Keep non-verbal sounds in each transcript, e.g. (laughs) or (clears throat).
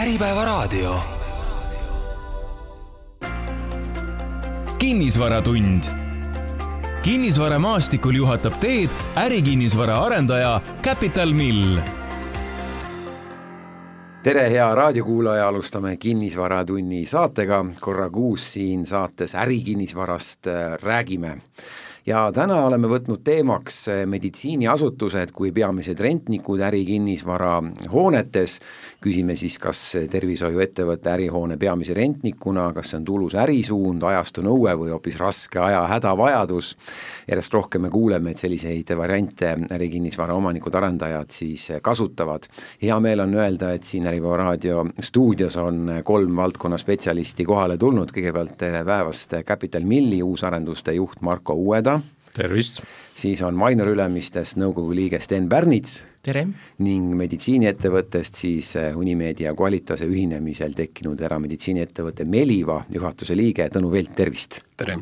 Äripäevaraadio. kinnisvaratund. kinnisvaramaastikul juhatab teed ärikinnisvara arendaja Capital Mill tere, hea raadiokuulaja, alustame Kinnisvaratunni saatega, korra kuus siin saates ärikinnisvarast äh, räägime ja täna oleme võtnud teemaks eh, meditsiiniasutused kui peamised rentnikud ärikinnisvara hoonetes, küsime siis, kas tervishoiuettevõtte ärihoone peamise rentnikuna, kas see on tulus ärisuund, ajastu nõue või hoopis raske aja hädavajadus, järjest rohkem me kuuleme, et selliseid variante ärikinnisvara omanikud, arendajad siis kasutavad. hea meel on öelda, et siin Äripäeva raadio stuudios on kolm valdkonna spetsialisti kohale tulnud, kõigepealt tere päevast, Capital Milli uusarenduste juht Marko Uueda, tervist! siis on Mainor Ülemistest nõukogu liige Sten Pärnits. tere! ning meditsiiniettevõttest siis eh, Unimedia Qualitase ühinemisel tekkinud erameditsiiniettevõtte Meliva juhatuse liige Tõnu Velt, tervist! tere!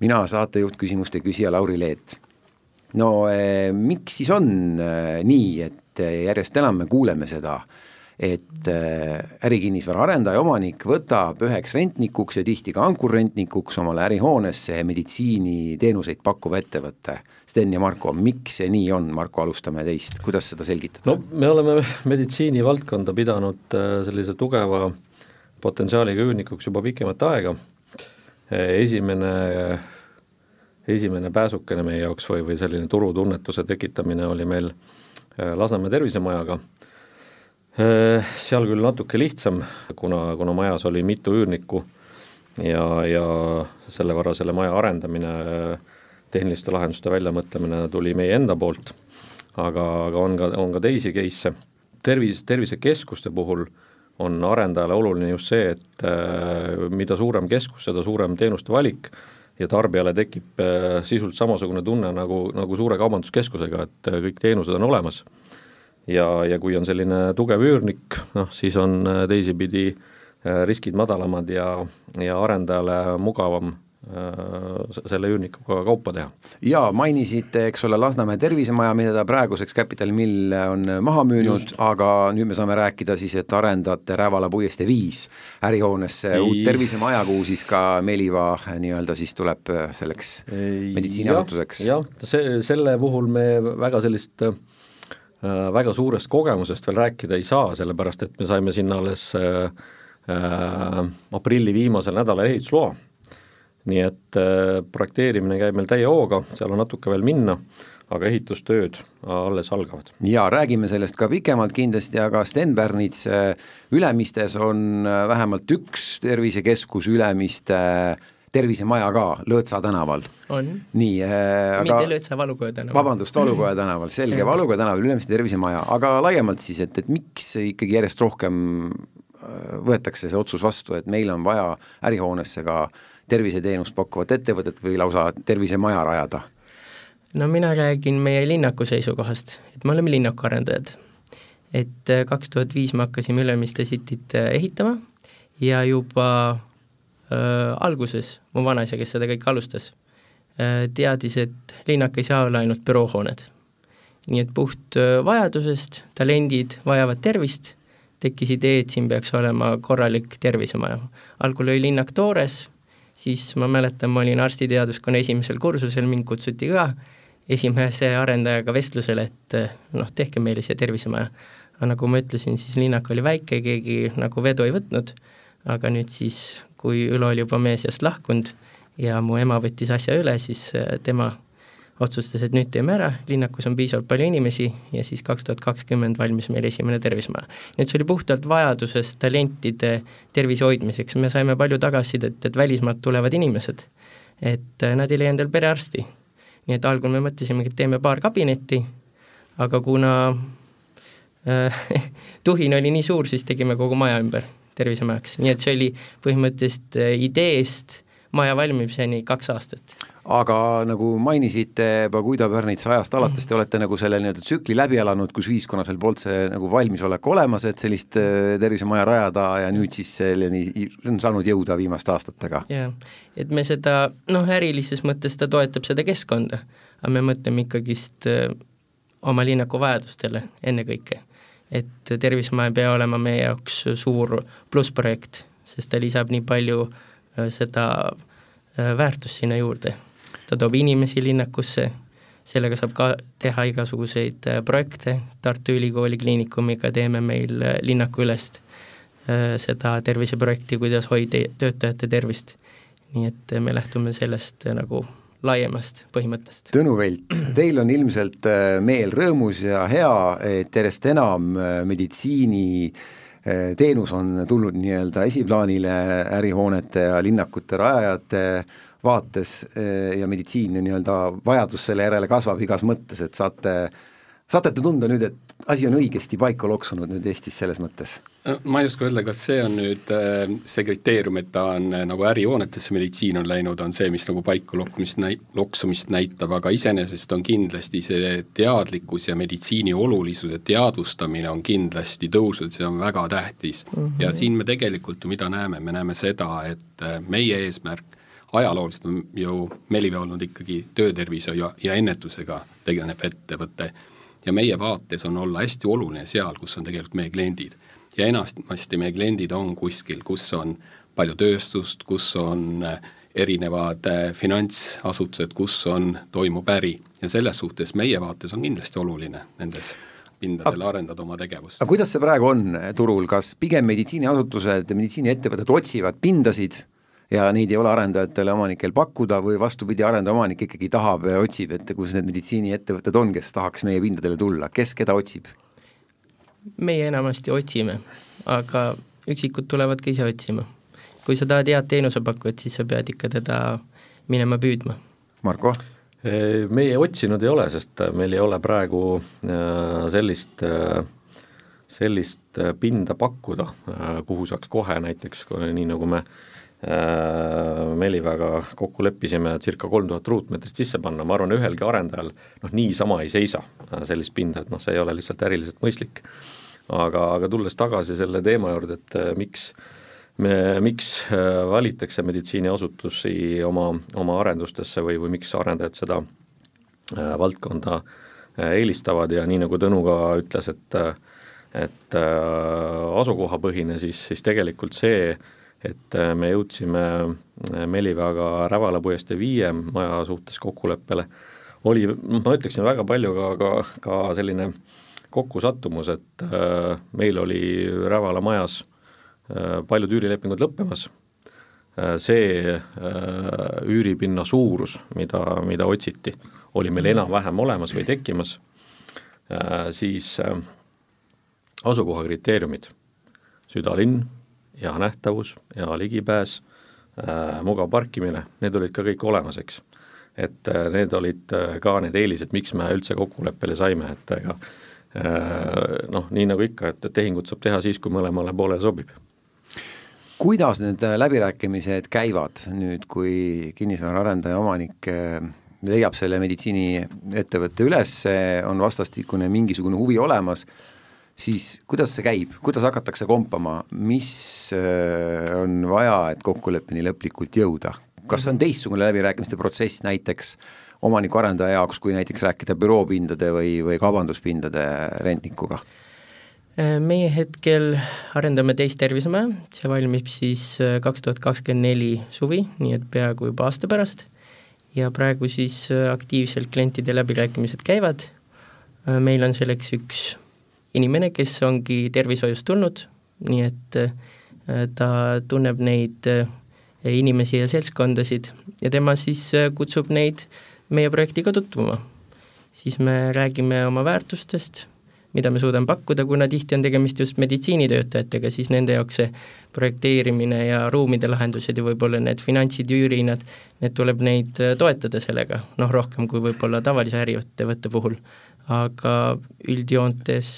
mina saatejuht, küsimuste küsija Lauri Leet. no eh, miks siis on eh, nii, et eh, järjest enam me kuuleme seda eh, et äh, ärikinnisvara arendaja, omanik võtab üheks rentnikuks ja tihti ka ankurrentnikuks omale ärihoonesse meditsiiniteenuseid pakkuva ettevõtte. Sten ja Marko, miks see nii on, Marko, alustame teist, kuidas seda selgitada? no me oleme meditsiinivaldkonda pidanud äh, sellise tugeva potentsiaaliga üürnikuks juba pikemat aega, esimene esimene pääsukene meie jaoks või, või selline turutunnetuse tekitamine oli meil äh, Lasnamäe tervisemajaga Äh, seal küll natuke lihtsam, kuna, kuna majas oli mitu üürnikku ja, ja selle võrra selle maja arendamine, tehniliste lahenduste väljamõtlemine tuli meie enda poolt, aga, aga on ka, on ka teisi case'e. tervis, tervisekeskuste puhul on arendajale oluline just see, et äh, mida suurem keskus, seda suurem teenuste valik ja tarbijale tekib äh, sisult samasugune tunne nagu, nagu suure kaubanduskeskusega, et kõik teenused on olemas ja, ja kui on selline tugev üürnik, noh siis on äh, teisipidi äh, riskid madalamad ja, ja arendajale mugavam äh, selle üürnikuga kaupa teha. jaa, mainisite, eks ole, Lasnamäe tervisemaja, mida ta praeguseks Capital Mill on maha müünud, aga nüüd me saame rääkida siis, et arendate Rävala puiestee viis ärihoonesse uut tervisemaja, kuhu siis ka Meliva nii-öelda siis tuleb selleks meditsiiniasutuseks ja,. jah, see, selle puhul me väga sellist Äh, väga suurest kogemusest veel rääkida ei saa, sellepärast et me saime sinna alles äh, äh, aprilli viimasel nädalal ehitusloa. nii et äh, projekteerimine käib meil täie hooga, seal on natuke veel minna, aga ehitustööd alles algavad. jaa, räägime sellest ka pikemalt kindlasti, aga Stenbärnits äh, Ülemistes on vähemalt üks tervisekeskus Ülemiste äh, tervisemaja ka Lõõtsa tänaval. nii äh,, aga mitte Lõõtsa, Valukoja tänaval. vabandust, Valukoja tänaval, selge, (laughs) Valukoja tänaval, Ülemiste tervisemaja, aga laiemalt siis, et, et miks ikkagi järjest rohkem äh, võetakse see otsus vastu, et meil on vaja ärihoonesse ka terviseteenust pakkuvat ettevõtet või lausa tervisemaja rajada? no mina räägin meie linnaku seisukohast, et me oleme linnakuarendajad. et äh, kaks tuhat viis me hakkasime Ülemiste Cityt äh, ehitama ja juba äh, alguses mu vanaisa, kes seda kõike alustas äh,, teadis, et linnak ei saa olla ainult büroohooned. nii et puht äh, vajadusest, talendid vajavad tervist, tekkis idee, et siin peaks olema korralik tervisemaja. algul oli linnak toores, siis ma mäletan, ma olin arstiteaduskonna esimesel kursusel, mind kutsuti ka esimese arendajaga vestlusele, et noh, tehke meile siia tervisemaja. aga nagu ma ütlesin, siis linnak oli väike, keegi nagu vedu ei võtnud, aga nüüd siis kui Ülo oli juba meie seast lahkunud ja mu ema võttis asja üle, siis äh, tema otsustas, et nüüd teeme ära, linnakus on piisavalt palju inimesi ja siis kaks tuhat kakskümmend valmis meil esimene tervisemaja. nii et see oli puhtalt vajadusest talentide tervise hoidmiseks, me saime palju tagasisidet, et välismaalt tulevad inimesed, et äh, nad ei leia endale perearsti. nii et algul me mõtlesimegi, et teeme paar kabinetti, aga kuna äh, (laughs) tuhin oli nii suur, siis tegime kogu maja ümber tervisemajaks, nii et see oli põhimõtteliselt äh, ideest maja valmimiseni kaks aastat. aga nagu mainisite Paguida Pärnitsa ajast alates, te olete nagu selle nii-öelda tsükli läbi elanud, kus ühiskonnas veel polnud see nagu valmisolek olemas, et sellist äh, tervisemaja rajada ja nüüd siis selleni on saanud jõuda viimaste aastatega. jah, et me seda noh, ärilises mõttes ta toetab seda keskkonda, aga me mõtleme ikkagist öö, äh, oma linnaku vajadustele ennekõike et tervisemaja ei pea olema meie jaoks suur plussprojekt, sest ta lisab nii palju äh, seda äh, väärtust sinna juurde. ta toob inimesi linnakusse, sellega saab ka teha igasuguseid äh, projekte, Tartu Ülikooli Kliinikumiga teeme meil linnakuülest seda terviseprojekti, kuidas hoida töötajate tervist. nii et me lähtume sellest nagu laiemast põhimõttest. Tõnu Velt, teil on ilmselt äh, meel rõõmus ja hea, et järjest enam äh, meditsiini äh, teenus on tulnud nii-öelda esiplaanile ärihoonete ja linnakute rajajate vaates ja meditsiin nii-öelda vajadus selle järele kasvab igas mõttes, et saate, saate te tunda nüüd, et asi on õigesti paika loksunud nüüd Eestis selles mõttes? ma ei oska öelda, kas see on nüüd äh, see kriteerium, et ta on äh, nagu ärihoonetesse meditsiin on läinud, on see, mis nagu paika lokkumist näi-, loksumist näitab, aga iseenesest on kindlasti see teadlikkus ja meditsiini olulisuse teadvustamine on kindlasti tõusnud, see on väga tähtis mm. -hmm. ja siin me tegelikult ju mida näeme, me näeme seda, et äh, meie eesmärk ajalooliselt on ju Melive olnud ikkagi töötervishoiu ja, ja ennetusega tegeleb ettevõte ja meie vaates on olla hästi oluline seal, kus on tegelikult meie kliendid. ja enamasti meie kliendid on kuskil, kus on palju tööstust, kus on äh, erinevad äh, finantsasutused, kus on, toimub äri ja selles suhtes meie vaates on kindlasti oluline nendes pindadel arendada oma tegevust. aga kuidas see praegu on turul, kas pigem meditsiiniasutused, meditsiiniettevõtted otsivad pindasid ja neid ei ole arendajatele, omanikel pakkuda või vastupidi, arendaja omanik ikkagi tahab ja otsib, et kus need meditsiiniettevõtted on, kes tahaks meie pindadele tulla, kes keda otsib? meie enamasti otsime, aga üksikud tulevad ka ise otsima. kui sa tahad head teenusepakkujat, siis sa pead ikka teda minema püüdma. Marko? meie otsinud ei ole, sest meil ei ole praegu äh, sellist äh, sellist pinda pakkuda, äh, kuhu saaks kohe näiteks, nii nagu me Äh, Meliväega kokku leppisime circa kolm tuhat ruutmeetrit sisse panna, ma arvan, ühelgi arendajal noh, niisama ei seisa äh, sellist pinda, et noh, see ei ole lihtsalt äriliselt mõistlik. aga, aga tulles tagasi selle teema juurde, et äh, miks me, miks valitakse meditsiiniasutusi oma, oma arendustesse või, või miks arendajad seda valdkonda eelistavad ja nii, nagu Tõnu ka ütles, et et asukohapõhine, siis, siis tegelikult see, et äh, me jõudsime äh, Meliväega Rävala puiestee viie maja suhtes kokkuleppele, oli, ma ütleksin väga palju ka, ka, ka selline kokkusattumus, et äh, meil oli Rävala majas paljud üürilepingud lõppemas. See üüripinna suurus, mida, mida otsiti, oli meil enam-vähem olemas või tekkimas. Siis asukoha kriteeriumid, südalinn hea nähtavus, hea ligipääs äh,, mugav parkimine, need olid ka kõik olemas, eks. et äh, need olid äh, ka need eelised, miks me üldse kokkuleppele saime, et ega äh, noh, nii nagu ikka, et tehingut saab teha siis, kui mõlemale poolele sobib kuidas need äh, läbirääkimised käivad nüüd, kui kinnisvaraarendaja omanik äh, leiab selle meditsiiniettevõtte üles, on vastastikune mingisugune huvi olemas, siis kuidas see käib, kuidas hakatakse kompama, mis äh, on vaja, et kokkuleppeni lõplikult jõuda? kas see on teistsugune läbirääkimiste protsess näiteks omaniku-arendaja jaoks, kui näiteks rääkida büroopindade või, või kaubanduspindade rentnikuga? Äh, meie hetkel arendame teist tervisemaja, see valmib siis äh, kaks tuhat kakskümmend neli suvi, nii et peaaegu juba aasta pärast, ja praegu siis aktiivselt klientide läbirääkimised käivad, meil on selleks üks inimene, kes ongi tervishoiust tulnud, nii et äh, ta tunneb neid äh, inimesi ja seltskondasid ja tema siis äh, kutsub neid meie projektiga tutvuma. siis me räägime oma väärtustest, mida me suudame pakkuda, kuna tihti on tegemist just meditsiinitöötajatega, siis nende jaoks see projekteerimine ja ruumide lahendused ja võib-olla need finantsid, üürihinnad, need tuleb neid toetada sellega, noh rohkem kui võib-olla tavalise äriettevõtte puhul aga üldjoontes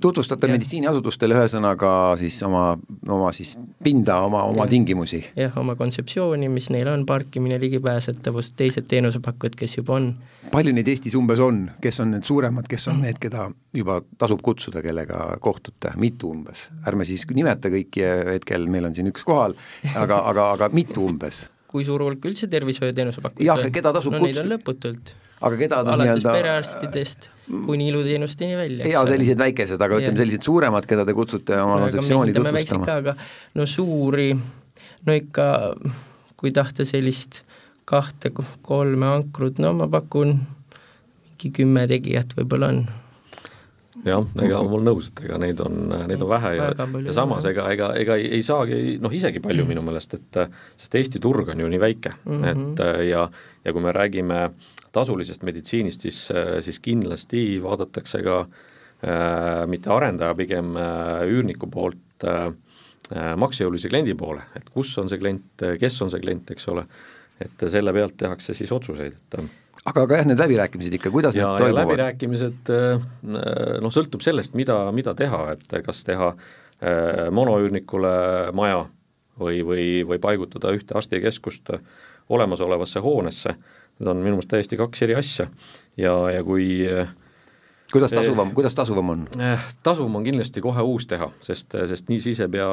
tutvustate meditsiiniasutustele ühesõnaga siis oma, oma siis pinda, oma, oma ja, tingimusi? jah, oma kontseptsiooni, mis neil on, parkimine, ligipääsetavus, teised teenusepakkujad, kes juba on. palju neid Eestis umbes on, kes on need suuremad, kes on need, keda juba tasub kutsuda, kellega kohtute, mitu umbes? ärme siis nimeta kõiki, hetkel meil on siin üks kohal, aga, aga, aga mitu umbes? kui suur hulk üldse tervishoiuteenuse pakkujaid jah, keda tasub no, kutsuda? Neid on lõputult aga keda ta alates nii-öelda perearstidest kuni iluteenusteni välja. ja sellised väikesed, aga ütleme, sellised suuremad, keda te kutsute oma kontseptsiooni tutvustama. aga no suuri, no ikka kui tahta sellist kahte-kolme ankrut, no ma pakun mingi kümme tegijat võib-olla on jah, ega ma olen nõus, et ega neid on, neid on vähe ja, ja samas ega, ega, ega ei, ei saagi noh, isegi palju minu meelest, et sest Eesti turg on ju nii väike mm, -hmm. et ja, ja kui me räägime tasulisest meditsiinist, siis, siis kindlasti vaadatakse ka äh, mitte arendaja, pigem äh, üürniku poolt äh, äh, maksejõulise kliendi poole, et kus on see klient, kes on see klient, eks ole, et selle pealt tehakse siis otsuseid, et aga, aga jah, need läbirääkimised ikka, kuidas ja, need toimuvad? läbirääkimised äh, noh, sõltub sellest, mida, mida teha, et kas teha äh, monoüürnikule maja või, või, või paigutada ühte arstikeskust olemasolevasse hoonesse need on minu meelest täiesti kaks eri asja ja, ja kui kuidas eh, tasuvam, kuidas tasuvam on? Eh, tasuvam on kindlasti kohe uus teha, sest, sest nii siis ei pea,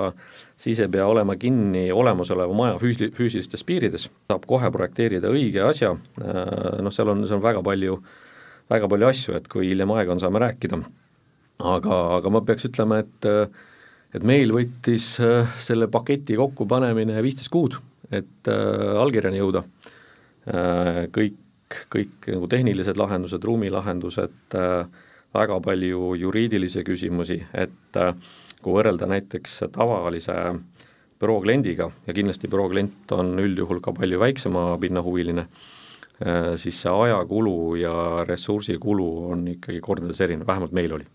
siis ei pea olema kinni olemasoleva maja füüsi-, füüsilistes piirides, saab kohe projekteerida õige asja, eh, noh, seal on, seal on väga palju, väga palju asju, et kui hiljem aega on, saame rääkida. aga, aga ma peaks ütlema, et et meil võttis selle paketi kokkupanemine viisteist kuud, et allkirjani jõuda kõik, kõik nagu tehnilised lahendused, ruumilahendused, äh, väga palju juriidilisi küsimusi, et äh, kui võrrelda näiteks tavalise büroo kliendiga ja kindlasti büroo klient on üldjuhul ka palju väiksema pinnahuviline, siis see ajakulu ja ressursikulu on ikkagi kordades erinev, vähemalt meil oli.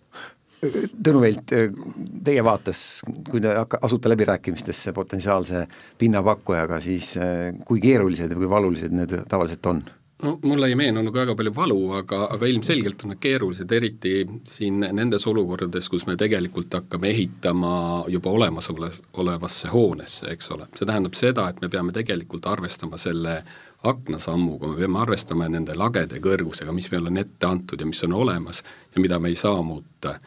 Tõnu Velt, teie vaates, kui te hakka-, asute läbirääkimistesse potentsiaalse pinnapakkujaga, siis kui keerulised või kui valulised need tavaliselt on? No mulle ei meenunud väga palju valu, aga, aga ilmselgelt on need keerulised, eriti siin nendes olukordades, kus me tegelikult hakkame ehitama juba olemasolevasse hoonesse, eks ole. see tähendab seda, et me peame tegelikult arvestama selle aknasammuga, me peame arvestama nende lagede kõrgusega, mis meile on ette antud ja mis on olemas ja mida me ei saa muuta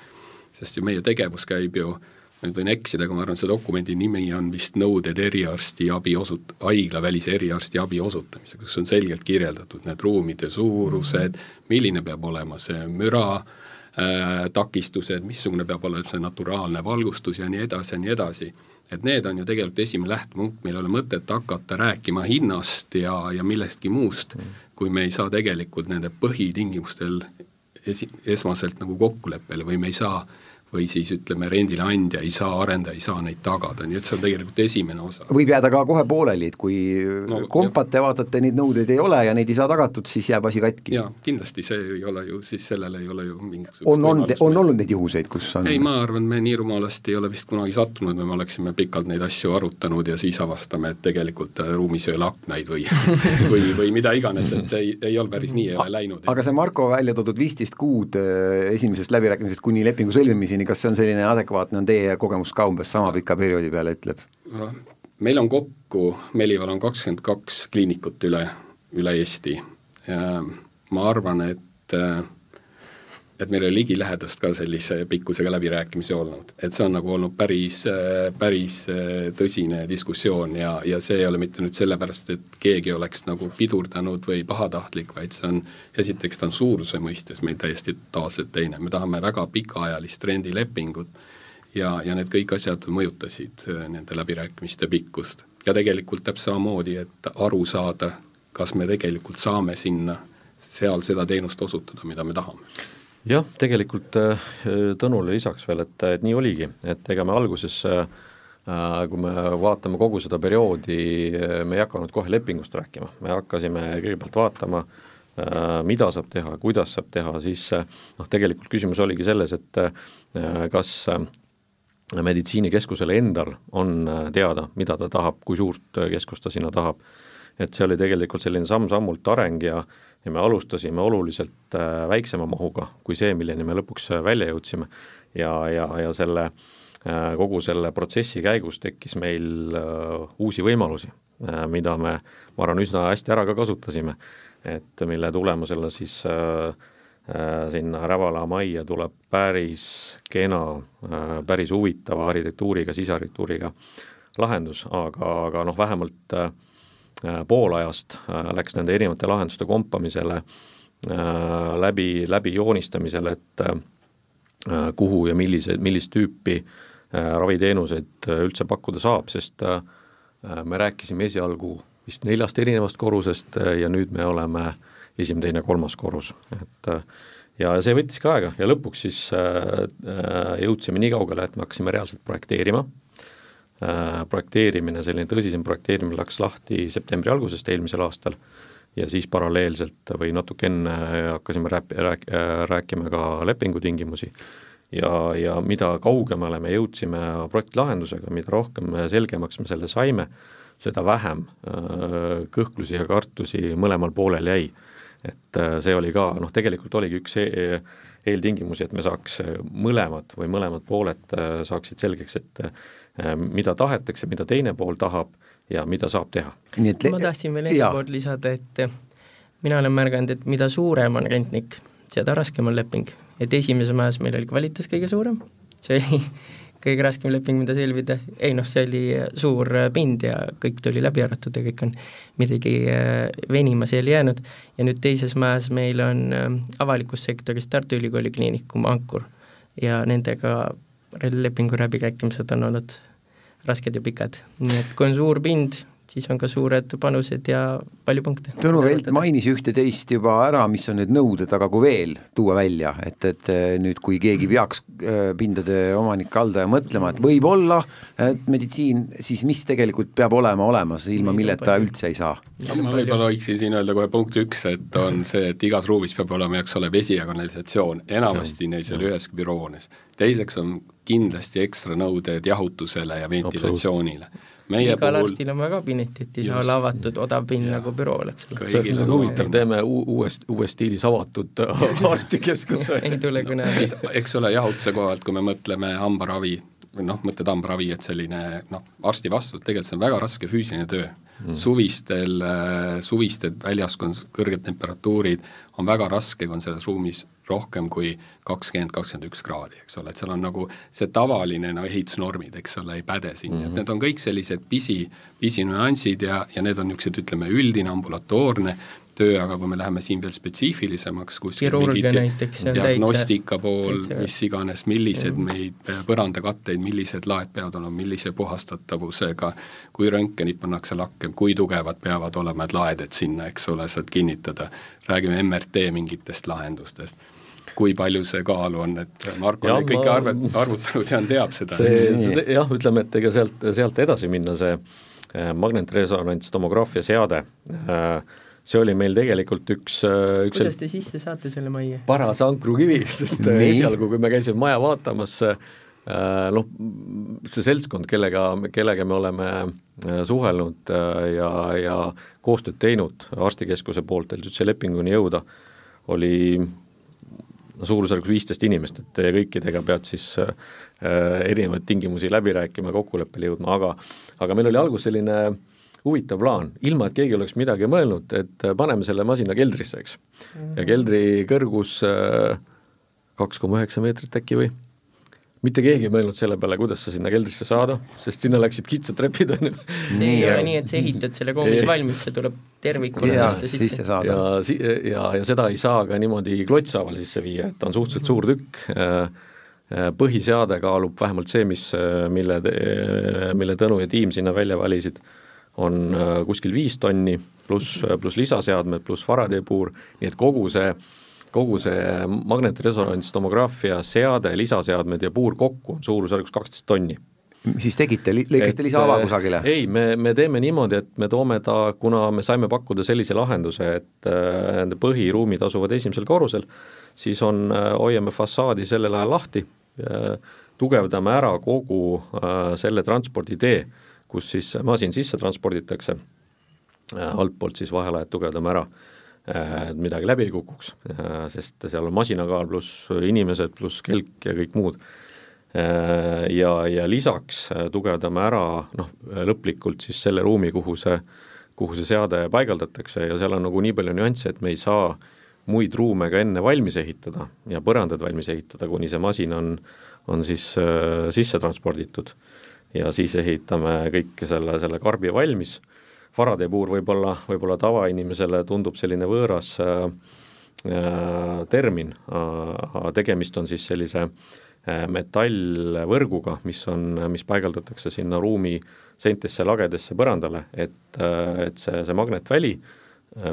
sest ju meie tegevus käib ju, ma nüüd võin eksida, aga ma arvan, see dokumendi nimi on vist nõuded eriarstiabi osut-, haiglavälise eriarstiabi osutamiseks, kus on selgelt kirjeldatud need ruumide suurused, milline peab olema see müra äh,, takistused, missugune peab olema see naturaalne valgustus ja nii edasi ja nii edasi. et need on ju tegelikult esimene lähtepunkt, meil ei ole mõtet hakata rääkima hinnast ja, ja millestki muust, kui me ei saa tegelikult nende põhitingimustel esi-, esmaselt nagu kokkuleppele või me ei saa või siis ütleme, rendileandja ei saa, arendaja ei saa neid tagada, nii et see on tegelikult esimene osa. võib jääda ka kohe pooleli, et kui no, kompate vaatate, neid nõudeid ei ole ja neid ei saa tagatud, siis jääb asi katki. jaa, kindlasti see ei ole ju, siis sellele ei ole ju mingisugust on, on, on olnud neid juhuseid, kus on ei, ma arvan, me nii rumalasti ei ole vist kunagi sattunud, me oleksime pikalt neid asju arutanud ja siis avastame, et tegelikult äh, ruumis ei ole aknaid või (laughs) või, või mida iganes, et ei, ei ole päris nii, ei ole läinud. aga see Marko välja toodud viisteist kuud äh, esimesest läbirääkimisest kuni lepingu sõlmimiseni, siiani, kas see on selline adekvaatne, on teie kogemus ka umbes sama pika perioodi peale, ütleb? meil on kokku, Melival on kakskümmend kaks kliinikut üle, üle Eesti ja ma arvan, et et meil ei ole ligilähedast ka sellise pikkusega läbirääkimisi olnud, et see on nagu olnud päris, päris tõsine diskussioon ja, ja see ei ole mitte nüüd sellepärast, et keegi oleks nagu pidurdanud või pahatahtlik, vaid see on, esiteks ta on suuruse mõistes meil täiesti totaalselt teine, me tahame väga pikaajalist rendilepingut ja, ja need kõik asjad mõjutasid äh, nende läbirääkimiste pikkust. ja tegelikult täpselt samamoodi, et aru saada, kas me tegelikult saame sinna seal seda teenust osutada, mida me tahame jah, tegelikult äh, Tõnule lisaks veel, et, et nii oligi, et ega me alguses äh, kui me vaatame kogu seda perioodi, me ei hakanud kohe lepingust rääkima, me hakkasime kõigepealt vaatama, mida saab teha, kuidas saab teha, siis noh, tegelikult küsimus oligi selles, et kas meditsiinikeskusele endal on teada, mida ta tahab, kui suurt keskust ta sinna tahab. et see oli tegelikult selline samm-sammult areng ja ja me alustasime oluliselt äh, väiksema mahuga kui see, milleni me lõpuks äh, välja jõudsime. ja, ja, ja selle, äh, kogu selle protsessi käigus tekkis meil uusi võimalusi, mida me, ma arvan, üsna hästi ära ka kasutasime. et mille tulemusel siis sinna Rävala majja tuleb päris kena, päris huvitava arhitektuuriga, sisearhitektuuriga lahendus, aga, aga noh, vähemalt äh, pool ajast äh, läks nende erinevate lahenduste kompamisele läbi, läbi joonistamisel, et kuhu ja millise, millist tüüpi raviteenuseid üldse pakkuda saab, sest me rääkisime esialgu vist neljast erinevast korrusest ja nüüd me oleme esimene, teine, kolmas korrus, et ja see võttis ka aega ja lõpuks siis äh, äh, jõudsime nii kaugele, et me hakkasime reaalselt projekteerima äh,, projekteerimine, selline tõsisem projekteerimine läks lahti septembri algusest eelmisel aastal ja siis paralleelselt või natuke enne hakkasime rääp-, rääk-, rääkima ka lepingutingimusi. Ja, ja mida kaugemale me jõudsime projektlahendusega, mida rohkem selgemaks me selle saime, seda vähem äh, kõhklusi ja kartusi mõlemal poolel jäi. Et äh, see oli ka, noh tegelikult oligi üks e eeltingimusi, et me saaks äh, mõlemad või mõlemad pooled äh, saaksid selgeks, et mida tahetakse, mida teine pool tahab ja mida saab teha. ma tahtsin veel enda poolt lisada, et mina olen märganud, et mida suurem on rentnik, seda raskem on leping. et esimeses majas meil oli kvalitas kõige suurem, see oli (laughs) kõige raskem leping, mida sõlmida, ei noh, see oli suur pind ja kõik tuli läbi arvatud ja kõik on midagi venima seal jäänud ja nüüd teises majas meil on avalikus sektoris Tartu Ülikooli Kliinikum Ankur ja nendega lepingu läbirääkimised on olnud rasked ja pikad, nii et kui on suur pind, siis on ka suured panused ja palju punkte. Tõnu Velt mainis ühte-teist juba ära, mis on need nõuded, aga kui veel tuua välja, et, et eh, nüüd, kui keegi peaks eh, pindade omanik, haldaja mõtlema, et võib-olla et meditsiin, siis mis tegelikult peab olema olemas, ilma milleta üldse ei saa? ma võib-olla võiksin siin öelda kohe punkt üks, et on see, et igas ruumis peab olema, eks ole, vesi ja kanalisatsioon, enamasti neil seal üheski büroohoones. teiseks on kindlasti ekstra nõuded jahutusele ja ventilatsioonile. Meie igal puhul arstil on väga kabinetit, ei saa olla avatud odav pind nagu bürool, eks ole. see on huvitav, teeme uuest, uues stiilis avatud (laughs) arstikeskuse (laughs) ei tule kõne alla. siis eks ole, jahutuse koha pealt, kui me mõtleme hambaravi, või noh, mõtled hambaravi, et selline noh, arsti vastuvõtt, tegelikult see on väga raske füüsiline töö mm.. suvistel, äh, suvistel väljas, kui on kõrged temperatuurid, on väga raske, kui on selles ruumis rohkem kui kakskümmend, kakskümmend üks kraadi, eks ole, et seal on nagu see tavaline no ehitusnormid, eks ole, ei päde siin mm, -hmm. et need on kõik sellised pisi, pisinüansid ja, ja need on niisugused, ütleme, üldine ambulatoorne töö, aga kui me läheme siin veel spetsiifilisemaks, kuskil mingid diagnostika pool, mis iganes, millised mm. meid, põrandakatteid, millised laed peavad olema, millise puhastatavusega, kui röntgenid pannakse lakke, kui tugevad peavad olema need laed, et sinna, eks ole, saad kinnitada, räägime MRT mingitest lahendustest kui palju see kaalu on, et Marko on kõike ma... arvet, arvutanud ja teab seda. see, see jah, ütleme, et ega sealt, sealt edasi minna, see äh, magnetresonantstomograafia seade äh, see oli meil tegelikult üks, äh, üks kuidas te sisse saate selle majja? paras ankrukivi, sest äh, esialgu, kui me käisime maja vaatamas, äh, noh, see seltskond, kellega, kellega me oleme suhelnud ja, ja koostööd teinud arstikeskuse poolt, et üldse lepinguni jõuda, oli no suurusjärgus viisteist inimest, et kõikidega pead siis äh, erinevaid tingimusi läbi rääkima, kokkuleppele jõudma, aga aga meil oli alguses selline äh, huvitav plaan, ilma et keegi oleks midagi mõelnud, et äh, paneme selle masina keldrisse, eks mm. -hmm. ja keldri kõrgus äh, kaks koma üheksa meetrit äkki või? mitte keegi ei mõelnud selle peale, kuidas sa sinna keldrisse saada, sest sinna läksid kitsad trepid, on ju. see ei ole nii, et sa ehitad selle koomis valmis, see tuleb tervikuna tõsta sisse, sisse saada. ja, ja, ja seda ei saa ka niimoodi klotshaaval sisse viia, et ta on suhteliselt suur tükk, äh, põhiseade kaalub vähemalt see, mis, mille, mille Tõnu ja tiim sinna välja valisid on äh, kuskil viis tonni, pluss, äh, pluss lisaseadmed, pluss Faraday puur, nii et kogu see kogu see magnetresonantstomograafia seade, lisaseadmed ja puur kokku on suurusjärgus kaksteist tonni. siis tegite, lõikasite lisaava äh, kusagile? ei, me, me teeme niimoodi, et me toome ta, kuna me saime pakkuda sellise lahenduse, et nende põhiruumid asuvad esimesel korrusel, siis on hoiame fassaadi sellel ajal lahti tugevdame ära kogu selle transporditee kus siis masin sisse transporditakse, äh, altpoolt siis vahelaed tugevdame ära, äh, et midagi läbi ei kukuks, äh, sest seal on masinakaal pluss inimesed pluss kelk ja kõik muud. Ja, ja lisaks tugevdame ära noh, lõplikult siis selle ruumi, kuhu see, kuhu see seade paigaldatakse ja seal on nagu nii palju nüansse, et me ei saa muid ruume ka enne valmis ehitada ja põrandad valmis ehitada, kuni see masin on, on siis äh, sisse transporditud ja siis ehitame kõik selle, selle karbi valmis. Faraday puur võib-olla, võib-olla tavainimesele tundub selline võõras äh, termin, tegemist on siis sellise metallvõrguga, mis on, mis paigaldatakse sinna ruumi seintesse, lagedesse, põrandale, et, et see, see magnetväli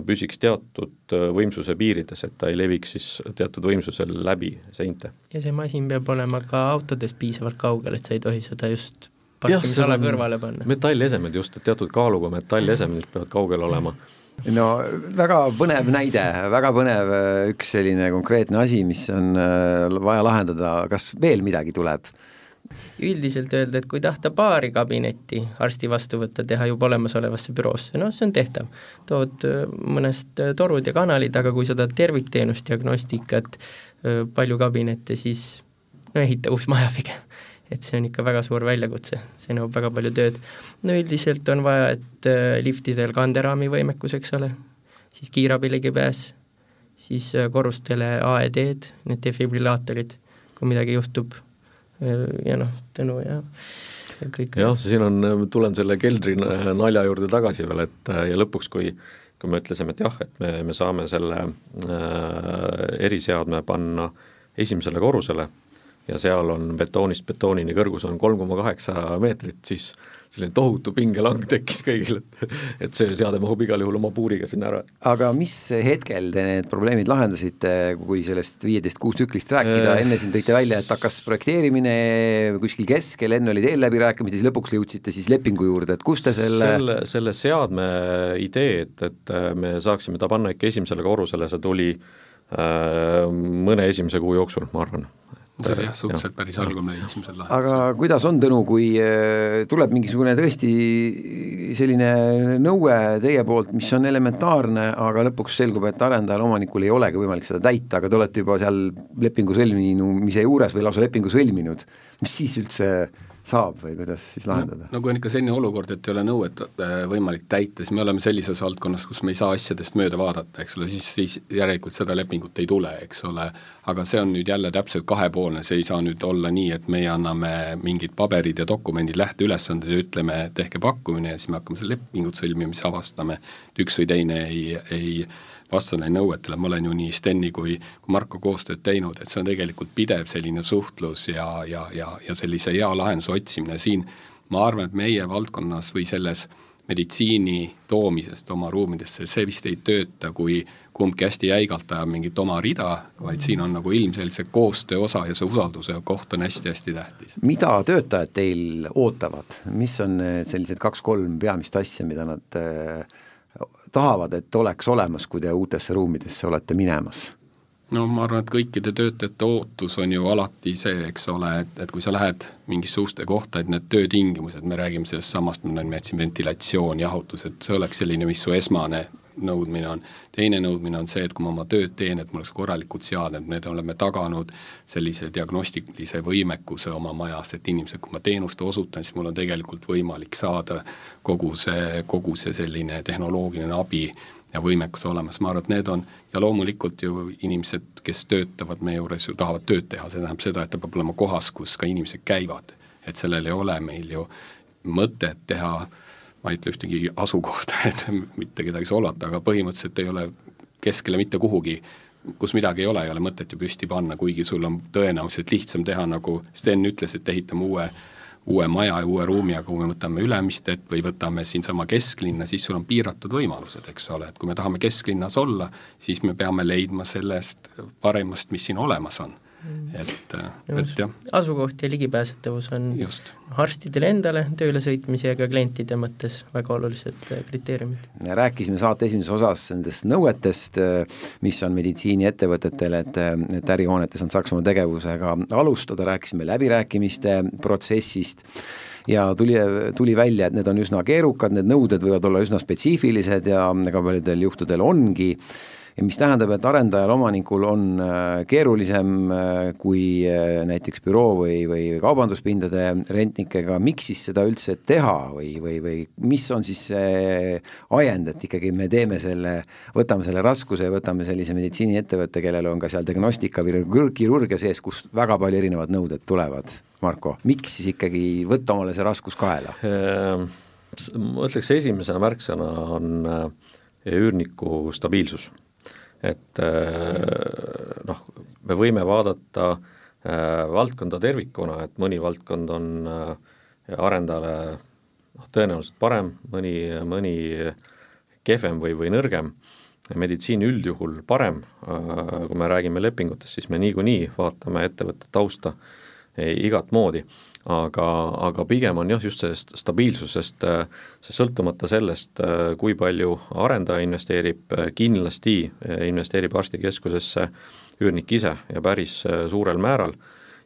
püsiks teatud võimsuse piirides, et ta ei leviks siis teatud võimsusel läbi seinte. ja see masin peab olema ka autodest piisavalt kaugel, et sa ei tohi seda just parkimisala kõrvale panna. metallesemed just, et teatud kaaluga metallesemed, peavad kaugel olema no väga põnev näide, väga põnev üks selline konkreetne asi, mis on äh, vaja lahendada, kas veel midagi tuleb? üldiselt öelda, et kui tahta paari kabinetti arsti vastu võtta, teha juba olemasolevasse büroosse, noh, see on tehtav. tood äh, mõnest äh, torud ja kanalid, aga kui sa tahad tervikteenust, diagnostikat, palju kabinette, siis no ehita uus maja pigem et see on ikka väga suur väljakutse, see nõuab väga palju tööd. no üldiselt on vaja, et äh, liftidel kanderaami võimekus, eks ole, siis kiirabi ligipääs, siis äh, korrustele AED-d, need defibrillaatorid, kui midagi juhtub äh, ja noh, Tõnu ja kõik. jah, siin on, tulen selle keldri nalja juurde tagasi veel, et ja lõpuks, kui kui me ütlesime, et jah, et me, me saame selle äh, eriseadme panna esimesele korrusele ja seal on betoonist betoonini kõrgus on kolm koma kaheksa meetrit, siis selline tohutu pingelang tekkis kõigil, et et see seade mahub igal juhul oma puuriga sinna ära. aga mis hetkel te need probleemid lahendasite, kui sellest viieteist kuus tsüklist rääkida, enne siin tõite välja, et hakkas projekteerimine kuskil keskel, enne olid eelläbirääkimised, siis lõpuks jõudsite siis lepingu juurde, et kust te selle selle, selle seadme idee, et, et me saaksime ta panna ikka esimesele korrusele, see tuli äh, mõne esimese kuu jooksul, ma arvan see oli jah, suhteliselt päris algul me leidsime selle aga kuidas on, Tõnu, kui äh, tuleb mingisugune tõesti selline nõue teie poolt, mis on elementaarne, aga lõpuks selgub, et arendajal, omanikul ei olegi võimalik seda täita, aga te olete juba seal lepingu sõlmimise juures või lausa lepingu sõlminud, mis siis üldse saab või kuidas siis lahendada no,? no kui on ikka selline olukord, et ei ole nõuet äh, võimalik täita, siis me oleme sellises valdkonnas, kus me ei saa asjadest mööda vaadata, eks ole, siis, siis järelikult seda lepingut ei tule, eks ole, aga see on nüüd jälle täpselt kahepoolne, see ei saa nüüd olla nii, et meie anname mingid paberid ja dokumendid, lähteülesanded ja ütleme, tehke pakkumine ja siis me hakkame seda lepingut sõlmima, siis avastame, et üks või teine ei, ei vastane nõuetele, ma olen ju nii Steni kui, Marko koostööd teinud, et see on tegelikult pidev selline suhtlus ja, ja, ja, ja sellise hea lahenduse otsimine siin, ma arvan, et meie valdkonnas või selles meditsiini toomisest oma ruumidesse, see vist ei tööta, kui kumbki hästi jäigalt ajab mingit oma rida, vaid siin on nagu ilmselgelt see koostöö osa ja see usalduse koht on hästi-hästi tähtis. mida töötajad teil ootavad, mis on sellised kaks-kolm peamist asja, mida nad äh, tahavad, et oleks olemas, kui te uutesse ruumidesse olete minemas? no ma arvan, et kõikide töötajate ootus on ju alati see, eks ole, et, et kui sa lähed mingisse uste kohta, et need töötingimused, me räägime sellest samast, ma nimetasin ventilatsioon, jahutus, et see oleks selline, mis su esmane nõudmine on. teine nõudmine on see, et kui ma oma tööd teen, et mul oleks korralikud seadmed, me oleme taganud sellise diagnostilise võimekuse oma majas, et inimesed, kui ma teenust osutan, siis mul on tegelikult võimalik saada kogu see, kogu see selline tehnoloogiline abi ja võimekus olemas, ma arvan, et need on, ja loomulikult ju inimesed, kes töötavad meie juures ju tahavad tööd teha, see tähendab seda, et ta peab olema kohas, kus ka inimesed käivad. et sellel ei ole meil ju mõtet teha äh, ma ei ütle ühtegi asukohta, (laughs) et mitte kedagi solvata, aga põhimõtteliselt ei ole keskele mitte kuhugi, kus midagi ei ole, ei ole mõtet ju püsti panna, kuigi sul on tõenäoliselt lihtsam teha, nagu Sten ütles, et ehitame uue uue maja ja uue ruumi, aga kui me võtame Ülemistet või võtame siinsama kesklinna, siis sul on piiratud võimalused, eks ole, et kui me tahame kesklinnas olla, siis me peame leidma sellest parimast, mis siin olemas on. Et, et jah. asukoht ja ligipääsetavus on Just. arstidele endale tööle sõitmise ja ka klientide mõttes väga olulised äh, kriteeriumid. rääkisime saate esimeses osas nendest nõuetest, äh, mis on meditsiiniettevõtetele, et, äh, et ärihoonetes nad saaks oma tegevusega alustada, rääkisime läbirääkimiste protsessist ja tuli, tuli välja, et need on üsna keerukad, need nõuded võivad olla üsna spetsiifilised ja väga paljudel juhtudel ongi ja mis tähendab, et arendajal, omanikul on äh, keerulisem äh, kui äh, näiteks büroo või, või kaubanduspindade rentnikega, miks siis seda üldse teha või, või, või mis on siis see ajend, et ikkagi me teeme selle, võtame selle raskuse ja võtame sellise meditsiiniettevõtte, kellel on ka seal diagnostika või kirurgia sees, kust väga palju erinevad nõuded tulevad, Marko, miks siis ikkagi võtta omale see raskus kaela? Ehm, ma ütleks, esimese märksõna on üürniku stabiilsus et äh, noh, me võime vaadata äh, valdkonda tervikuna, et mõni valdkond on arendajale noh, tõenäoliselt parem, mõni, mõni kehvem või, või nõrgem, meditsiin üldjuhul parem, kui me räägime lepingutest, siis me niikuinii vaatame ettevõtte tausta igat moodi aga, aga pigem on jah, just sellest stabiilsusest, see sõltumata sellest, kui palju arendaja investeerib, kindlasti investeerib arstikeskusesse üürnik ise ja päris suurel määral.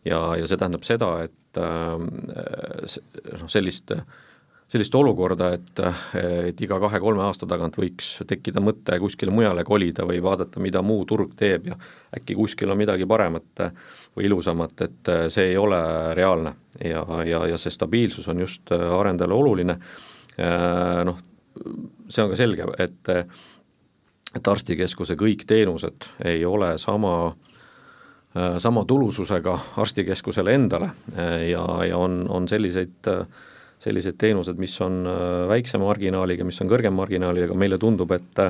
Ja, ja see tähendab seda, et noh, sellist äh, sellist olukorda, et, et iga kahe-kolme aasta tagant võiks tekkida mõte kuskile mujale kolida või vaadata, mida muu turg teeb ja äkki kuskil on midagi paremat või ilusamat, et see ei ole reaalne. Ja, ja, ja see stabiilsus on just arendajale oluline, noh, see on ka selge, et et arstikeskuse kõik teenused ei ole sama sama tulususega arstikeskusele endale. Ja, ja on, on selliseid äh, sellised teenused, mis on äh, väiksema marginaaliga, mis on kõrgema marginaaliga, meile tundub, et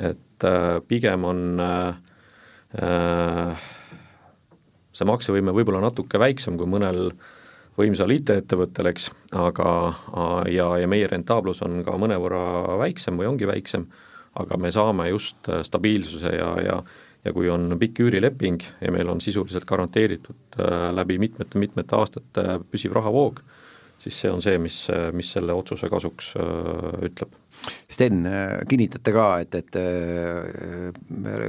et äh, pigem on äh, see maksevõime võib-olla natuke väiksem kui mõnel võimsal IT-ettevõttel, eks, aga ja, ja meie rentaablus on ka mõnevõrra väiksem või ongi väiksem, aga me saame just stabiilsuse ja, ja ja kui on pikk üürileping ja meil on sisuliselt garanteeritud läbi mitmete-mitmete aastate püsiv rahavoog, siis see on see, mis, mis selle otsuse kasuks äh, ütleb. Sten, kinnitate ka, et, et äh,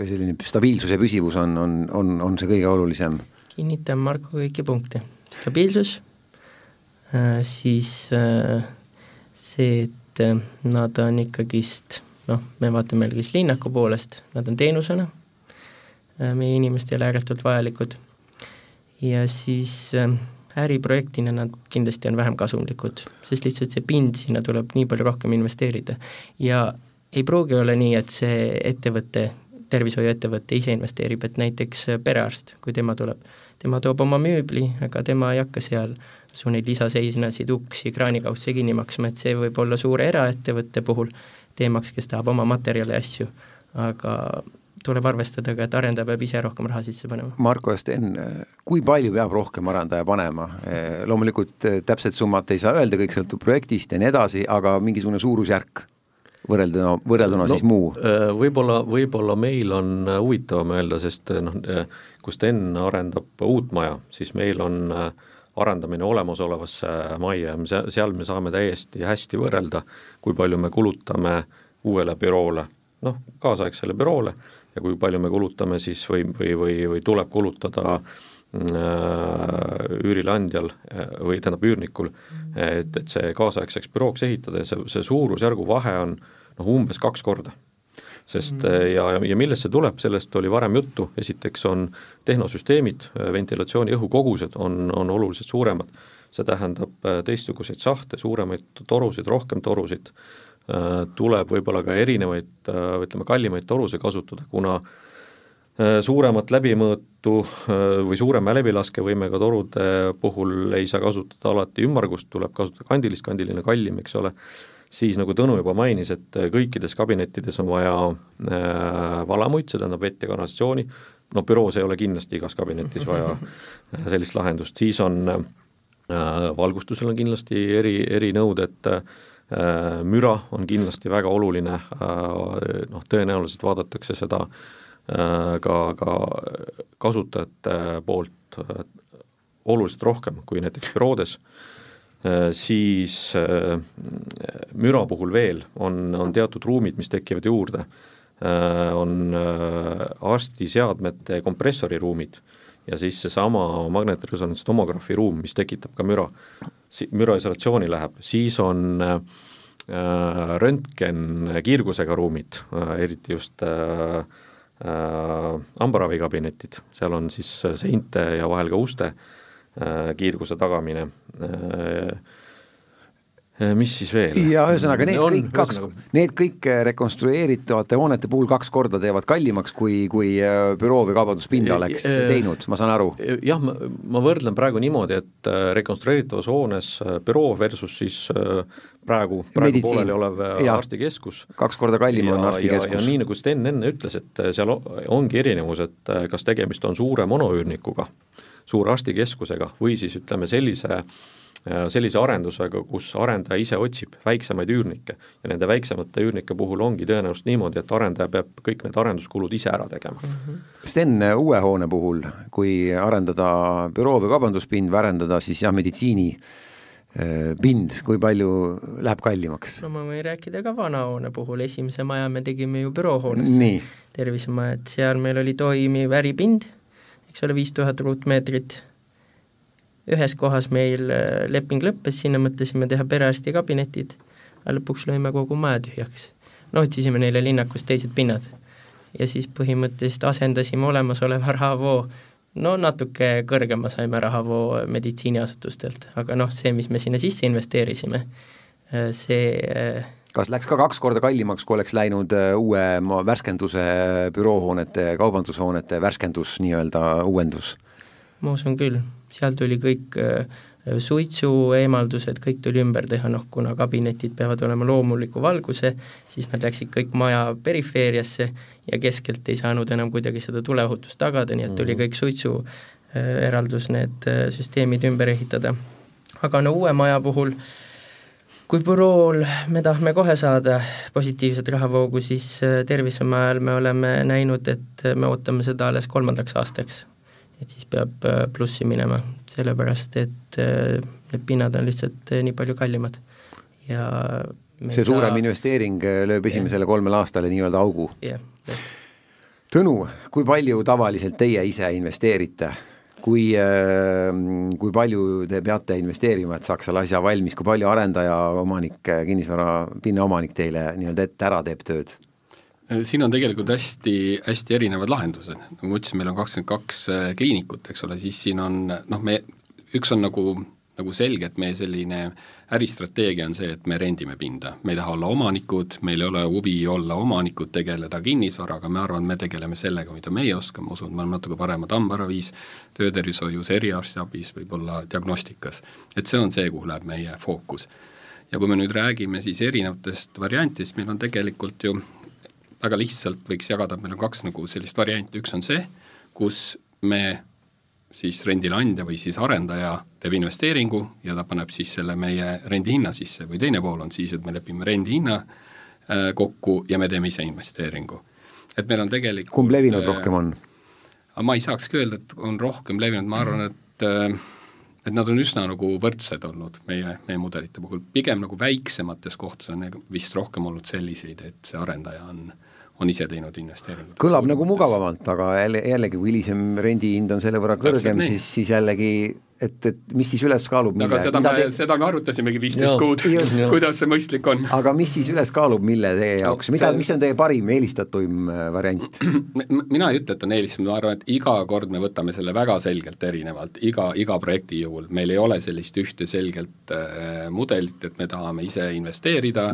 selline stabiilsus ja püsivus on, on, on, on see kõige olulisem? kinnitan Marko kõiki punkte, stabiilsus äh,, siis äh, see, et äh, nad on ikkagist noh, me vaatame jälgis linnaku poolest, nad on teenusena äh, meie inimestele ääretult vajalikud ja siis äh, äriprojektina nad kindlasti on vähem kasumlikud, sest lihtsalt see pind, sinna tuleb nii palju rohkem investeerida. ja ei pruugi olla nii, et see ettevõte, tervishoiuettevõte ise investeerib, et näiteks perearst, kui tema tuleb, tema toob oma mööbli, aga tema ei hakka seal su neid lisaseisnasid, uksi, kraanikausse kinni maksma, et see võib olla suure eraettevõtte puhul teemaks, kes tahab oma materjale ja asju, aga tuleb arvestada ka, et arendaja peab ise rohkem raha sisse panema. Marko ja Sten, kui palju peab rohkem arendaja panema? loomulikult eh, täpset summat ei saa öelda, kõik sõltub projektist ja nii edasi, aga mingisugune suurusjärk võrrelduna, võrrelduna no, siis muu? Eh, võib-olla, võib-olla meil on huvitavam öelda, sest eh, noh, kui Sten arendab uut maja, siis meil on arendamine olemasolevasse majja, seal me saame täiesti hästi võrrelda, kui palju me kulutame uuele büroole, noh, kaasaegsele büroole ja kui palju me kulutame siis või, või, või, või tuleb kulutada äh, üürileandjal äh, või tähendab üürnikul, et, et see kaasaegseks bürooks ehitada ja see, see suurusjärgu vahe on noh, umbes kaks korda. sest mm. ja, ja millest see tuleb, sellest oli varem juttu, esiteks on tehnosüsteemid, ventilatsiooni õhukogused on, on oluliselt suuremad, see tähendab teistsuguseid sahte, suuremaid torusid, rohkem torusid, Äh, tuleb võib-olla ka erinevaid, äh, ütleme, kallimaid torusid kasutada, kuna äh, suuremat läbimõõtu või suurema läbilaskevõimega torude puhul ei saa kasutada alati ümmargust, tuleb kasutada kandilist, kandiline kallim, eks ole, siis nagu Tõnu juba mainis, et kõikides kabinettides on vaja valamuid, see tähendab vett ja kanalisatsiooni, no büroos ei ole kindlasti igas kabinetis vaja sellist lahendust, siis on valgustusel on kindlasti eri, erinõuded äh, Äh, müra on kindlasti väga oluline, äh, noh, tõenäoliselt vaadatakse seda äh, ka, ka kasutajate poolt oluliselt rohkem kui näiteks büroodes, siis müra puhul veel on, on teatud ruumid, mis tekivad juurde, on arstiseadmete kompressoriruumid ja siis seesama magnetresonantstomografi ruum, mis tekitab ka müra. Si-, müroisolatsiooni läheb, siis on äh, röntgen kiirgusega ruumid äh,, eriti just äh, äh, hambaravikabinetid, seal on siis seinte ja vahel ka uste äh, kiirguse tagamine äh,, mis siis veel? ja ühesõnaga need On, kõik kaks need kõik äh, rekonstrueeritavate hoonete puhul kaks korda teevad kallimaks, kui, kui äh, büroo või kaubanduspinda oleks Äh, teinud, ma saan aru. jah, ma, ma võrdlen praegu niimoodi, et äh, rekonstrueeritavas hoones äh, büroo versus siis äh, praegu, praegu pooleli olev äh, Jaa. arstikeskus. kaks korda kallim on ja arstikeskus. nii nagu Sten enne ütles, et äh, seal ongi erinevus, et äh, kas tegemist on suure monoüürnikuga, suure arstikeskusega või siis ütleme sellise sellise arendusega, kus arendaja ise otsib väiksemaid üürnikke. Ja nende väiksemate üürnike puhul ongi tõenäoliselt niimoodi, et arendaja peab kõik need arenduskulud ise ära tegema. Sten, uue hoone puhul, kui arendada büroo või kaubanduspind või arendada siis jah, meditsiini eh, pind, kui palju läheb kallimaks? no ma võin rääkida ka vana hoone puhul, esimese maja me tegime ju büroohoones, nii, tervisemaja, et seal meil oli toimiv äripind, eks ole, viis tuhat ruutmeetrit, ühes kohas meil äh, leping lõppes, sinna mõtlesime teha perearsti kabinetid, aga lõpuks lõime kogu maja tühjaks. no otsisime neile linnakust teised pinnad. ja siis põhimõtteliselt asendasime olemasoleva (laughs) rahavoo, no natuke kõrgema saime rahavoo meditsiiniasutustelt, aga noh, see, mis me sinna sisse investeerisime, see äh, kas läks ka kaks korda kallimaks, kui oleks läinud uue värskenduse büroohoonete, kaubandushoonete värskendus, nii-öelda uuendus? ma usun küll, seal tuli kõik äh, suitsu eemaldused, kõik tuli ümber teha, noh kuna kabinetid peavad olema loomuliku valguse, siis nad läksid kõik maja perifeeriasse ja keskelt ei saanud enam kuidagi seda tuleohutust tagada, nii et tuli kõik suitsu äh, eraldus, need äh, süsteemid ümber ehitada. aga no uue maja puhul kui bürool me tahame kohe saada positiivset rahavoogu, siis Tervisemajal me oleme näinud, et me ootame seda alles kolmandaks aastaks. Et siis peab äh, plussi minema, sellepärast et äh, need pinnad on lihtsalt äh, nii palju kallimad ja see ei saa- suurem investeering lööb esimesele kolmele aastale nii-öelda augu. jah, jah. Tõnu, kui palju tavaliselt teie ise investeerite? kui, kui palju te peate investeerima, et saaks selle asja valmis, kui palju arendaja, omanik, kinnisvara pinnaomanik teile nii-öelda ette ära teeb tööd? Siin on tegelikult hästi, hästi erinevad lahendused, nagu ma ütlesin, meil on kakskümmend kaks äh, kliinikut, eks ole, siis siin on noh, me, üks on nagu, nagu selge, et meie selline äristrateegia on see, et me rendime pinda, me ei taha olla omanikud, meil ei ole huvi olla omanikud, tegeleda kinnisvaraga, ma arvan, me tegeleme sellega, mida meie oskame, ma usun, me oleme natuke paremad hambaravis, töötervishoius, eriarstiabis, võib-olla diagnostikas. et see on see, kuhu läheb meie fookus. ja kui me nüüd räägime siis erinevatest variantidest, meil on tegelikult ju väga lihtsalt võiks jagada, meil on kaks nagu sellist varianti, üks on see, kus me siis rendileandja või siis arendaja teeb investeeringu ja ta paneb siis selle meie rendihinna sisse või teine pool on siis, et me lepime rendihinna äh, kokku ja me teeme ise investeeringu. et meil on tegelikult kumb levinud äh, rohkem on? ma ei saakski öelda, et on rohkem levinud, ma arvan, et äh, et nad on üsna nagu võrdsed olnud meie, meie mudelite puhul, pigem nagu väiksemates kohtades on vist rohkem olnud selliseid, et see arendaja on, on ise teinud investeeringuid. kõlab nagu mugavamalt, aga jälle, jällegi, kui hilisem rendihind on selle võrra kõrgem, siis, siis jällegi, et, et mis siis üles kaalub, aga mille, seda mida me, te, seda me arutasimegi viisteist kuud (laughs) kuidas see mõistlik on. aga mis siis üles kaalub, mille teie jaoks, No, mida see-, mis on teie parim, eelistatuim äh, variant? (clears throat) mina ei ütle, et on eelistus, ma arvan, et iga kord me võtame selle väga selgelt erinevalt, iga, iga projekti juhul, meil ei ole sellist ühte selgelt äh, mudelit, et me tahame ise investeerida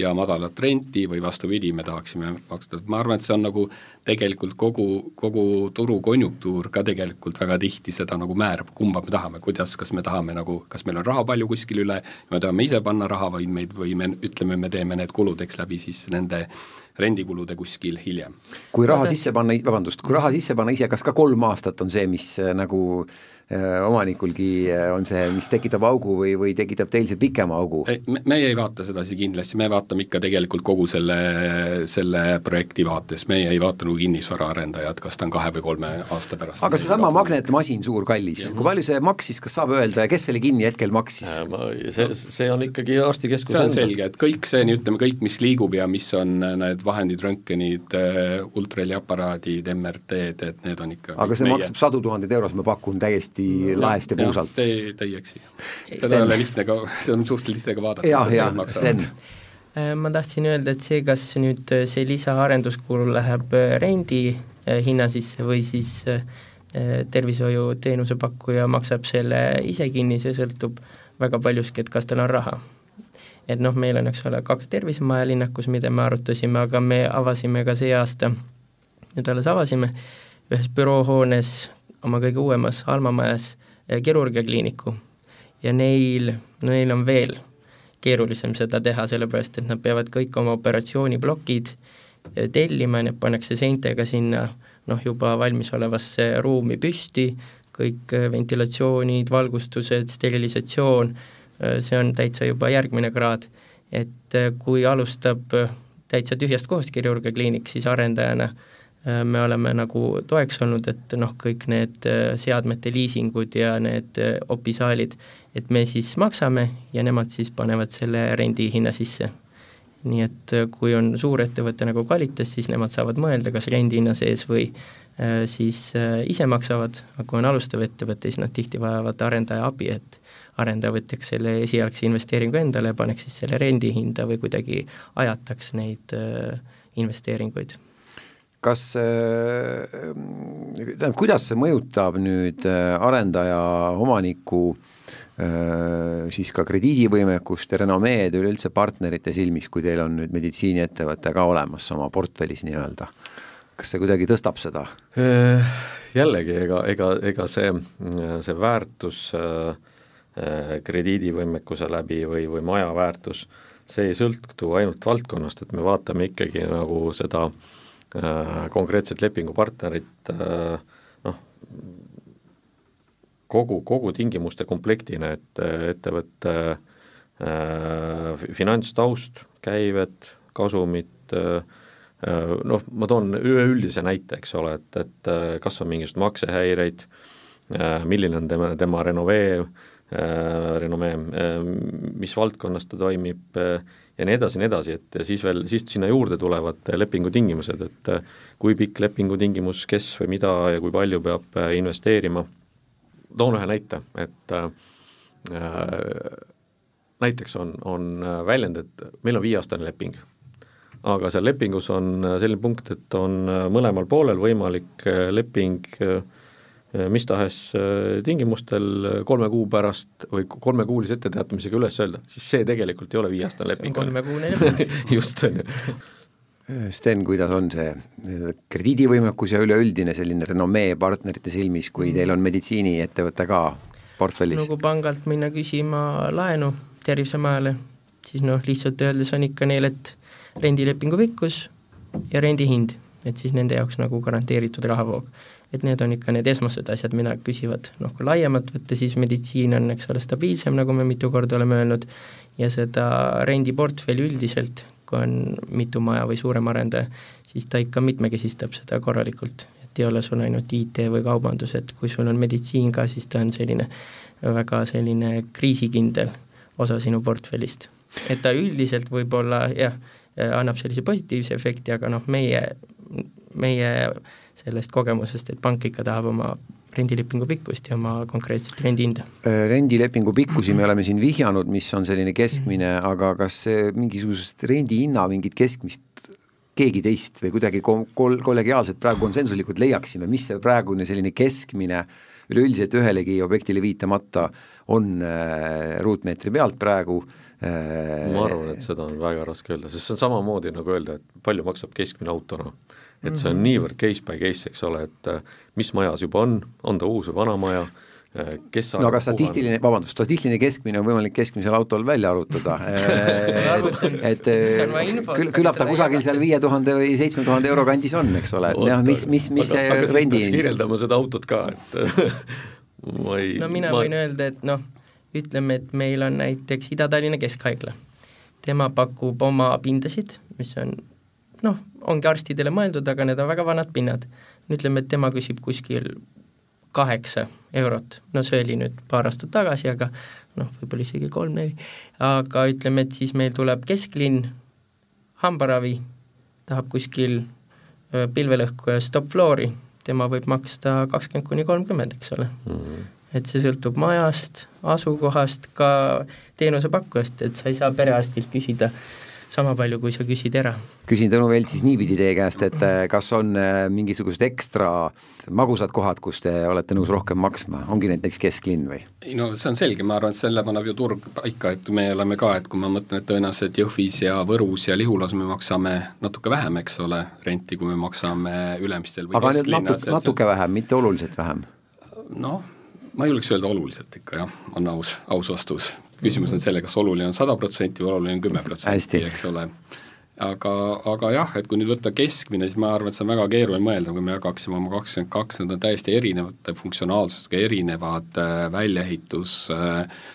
ja madalat renti või vastupidi, me tahaksime maksta, ma arvan, et see on nagu tegelikult kogu, kogu turukonjunktuur ka tegelikult väga tihti seda nagu määrab, kumba me tahame, kuidas, kas me tahame nagu, kas meil on raha palju kuskil üle, me tahame ise panna raha või meid, või me ütleme, me teeme need kulud, eks läbi siis nende rendikulude kuskil hiljem. kui raha sisse panna, vabandust, kui raha sisse panna ise, kas ka kolm aastat on see, mis äh, nagu äh, omanikulgi äh, on see, mis tekitab augu või, või tekitab teil see pikema augu? ei, me, meie ei vaata sedasi kindlasti, me vaatame ikka tegelikult kogu selle, selle projekti vaates, meie ei vaata nagu kinnisvaraarendajad, kas ta on kahe või kolme aasta pärast. aga seesama magnetmasin, suur kallis, kui palju see maksis, kas saab öelda ja kes selle kinni hetkel maksis? Äh, ma, see, see on ikkagi arstikeskus see on selge, et kõik see, nii ütleme, kõik, mis liigub ja mis on need vahendid, röntgenid, ultraheliaparaadid, MRT-d, et need on ikka aga see meie... maksab sadu tuhandeid eurosid, ma pakun täiesti lahesti puusalt. Te, te ei eksi. Seda ei ole lihtne ka, (laughs) seda on suhteliselt lihtne ka vaadata. jah, jah, Sten. Äh, ma tahtsin öelda, et see, kas nüüd äh, see lisaarenduskulu läheb äh, rendi hinna sisse või siis tervishoiuteenuse pakkuja maksab selle ise kinni, see sõltub väga paljuski, et kas tal on raha. et noh, meil on, eks ole, kaks tervisemaja linnakus, mida me arutasime, aga me avasime ka see aasta, nüüd alles avasime, ühes büroohoones oma kõige uuemas Alma majas eh, kirurgiakliiniku. Ja neil, no neil on veel keerulisem seda teha, sellepärast et nad peavad kõik oma operatsiooniplokid eh, tellima, need pannakse seintega sinna noh, juba valmisolevasse ruumi püsti, kõik eh, ventilatsioonid, valgustused, sterilisatsioon, see on täitsa juba järgmine kraad, et kui alustab täitsa tühjast kohast kirurgiakliinik, siis arendajana Äh, me oleme nagu toeks olnud, et noh, kõik need äh, seadmete liisingud ja need äh, opisaalid, et me siis maksame ja nemad siis panevad selle rendihinna sisse. nii et kui on suurettevõte nagu Qualitas, siis nemad saavad mõelda, kas rendihinna sees või siis ise maksavad, aga kui on alustav ettevõte, siis nad tihti vajavad arendaja abi, et arendaja võtaks selle esialgse investeeringu endale ja paneks siis selle rendihinda või kuidagi ajataks neid investeeringuid kas, äh, tähendab, kuidas see mõjutab nüüd äh, arendaja, omaniku äh, siis ka krediidivõimekust renomeed üleüldse partnerite silmis, kui teil on nüüd meditsiiniettevõte ka olemas oma portfellis nii-öelda? kas see kuidagi tõstab seda? Jällegi, ega, ega, ega see, see väärtus krediidivõimekuse läbi või, või maja väärtus, see ei sõltu ainult valdkonnast, et me vaatame ikkagi nagu seda Äh, konkreetset lepingupartnerit äh, noh, kogu, kogu tingimuste komplektina, et ettevõtte äh, finantstaust, käivet, kasumit äh,, noh, ma toon üleüldise näite, eks ole, et, et kas on mingisuguseid maksehäireid, milline on tema, tema renovee, renomee, mis valdkonnas ta toimib ja nii edasi ja nii edasi, et siis veel, siis sinna juurde tulevad lepingutingimused, et kui pikk lepingutingimus, kes või mida ja kui palju peab investeerima, toon ühe näite, et äh, näiteks on, on väljend, et meil on viieaastane leping, aga seal lepingus on selline punkt, et on mõlemal poolel võimalik leping äh, Äh, mis tahes äh, tingimustel kolme kuu pärast või kolmekuulise etteteatamisega üles öelda, siis see tegelikult ei ole viieaastane leping. kolmekuune leping. (laughs) just, on ju. Sten, kuidas on see krediidivõimekus ja üleüldine selline renomee partnerite silmis, kui mm. teil on meditsiiniettevõte ka portfellis? no kui pangalt minna küsima laenu tervisemajale, siis noh, lihtsalt öeldes on ikka neil, et rendilepingu pikkus ja rendihind, et siis nende jaoks nagu garanteeritud rahavoog et need on ikka need esmased asjad, mida küsivad, noh kui laiemalt võtta, siis meditsiin on, eks ole, stabiilsem, nagu me mitu korda oleme öelnud, ja seda rendiportfelli üldiselt, kui on mitu maja või suurem arendaja, siis ta ikka mitmekesistab seda korralikult, et ei ole sul ainult IT või kaubandus, et kui sul on meditsiin ka, siis ta on selline väga selline kriisikindel osa sinu portfellist. et ta üldiselt võib-olla jah, annab sellise positiivse efekti, aga noh, meie, meie sellest kogemusest, et pank ikka tahab oma rendilepingu pikkust ja oma konkreetset rendihinda. Äh, rendilepingu pikkusi me oleme siin vihjanud, mis on selline keskmine, aga kas mingisugust rendihinna mingit keskmist keegi teist või kuidagi kol-, kollegiaalselt praegu konsensuslikult leiaksime, mis see praegune selline keskmine üleüldiselt ühelegi objektile viitamata on äh, ruutmeetri pealt praegu äh,. ma arvan, et seda on väga raske öelda, sest see on samamoodi nagu öelda, et palju maksab keskmine auto, noh et see on mhm. niivõrd case by case, eks ole, et äh, mis majas juba on, on ta uus või vana maja, äh, kes no aga statistiline, vabandust, statistiline keskmine on võimalik keskmisel autol välja (laughs) arvutada et küll, küllap ta kusagil seal viie tuhande või seitsme tuhande euro kandis on, eks ole, et jah, mis, mis, mis aga, see rendi kirjeldama seda autot ka, et (laughs) ma ei no mina ma... võin öelda, et noh, ütleme, et meil on näiteks Ida-Tallinna Keskhaigla, tema pakub oma pindasid, mis on noh, ongi arstidele mõeldud, aga need on väga vanad pinnad. ütleme, et tema küsib kuskil kaheksa eurot, no see oli nüüd paar aastat tagasi, aga noh, võib-olla isegi kolm-neli, aga ütleme, et siis meil tuleb kesklinn, hambaravi, tahab kuskil pilvelõhku ja stop-floori, tema võib maksta kakskümmend kuni kolmkümmend, eks ole mm. -hmm. et see sõltub majast, asukohast, ka teenusepakkujast, et sa ei saa perearstilt küsida sama palju, kui sa küsid era. küsin Tõnu Velt siis niipidi teie käest, et äh, kas on äh, mingisugused ekstra magusad kohad, kus te olete nõus rohkem maksma, ongi näiteks kesklinn või? ei no see on selge, ma arvan, et selle paneb ju turg paika, et me oleme ka, et kui ma mõtlen, et tõenäoliselt Jõhvis ja Võrus ja Lihulas me maksame natuke vähem, eks ole, renti, kui me maksame Ülemistel või aga nüüd natuke, natuke vähem, mitte oluliselt vähem? noh, ma ei julgeks öelda oluliselt ikka jah, on aus, aus vastus. Küsimus on selle, kas oluline on sada protsenti või oluline on kümme protsenti, eks ole. aga, aga jah, et kui nüüd võtta keskmine, siis ma arvan, et see on väga keeruline mõelda, kui me jagaksime oma kakskümmend kaks, need on täiesti erinevate funktsionaalsusega, erinevad äh, väljaehitusstandardid äh,,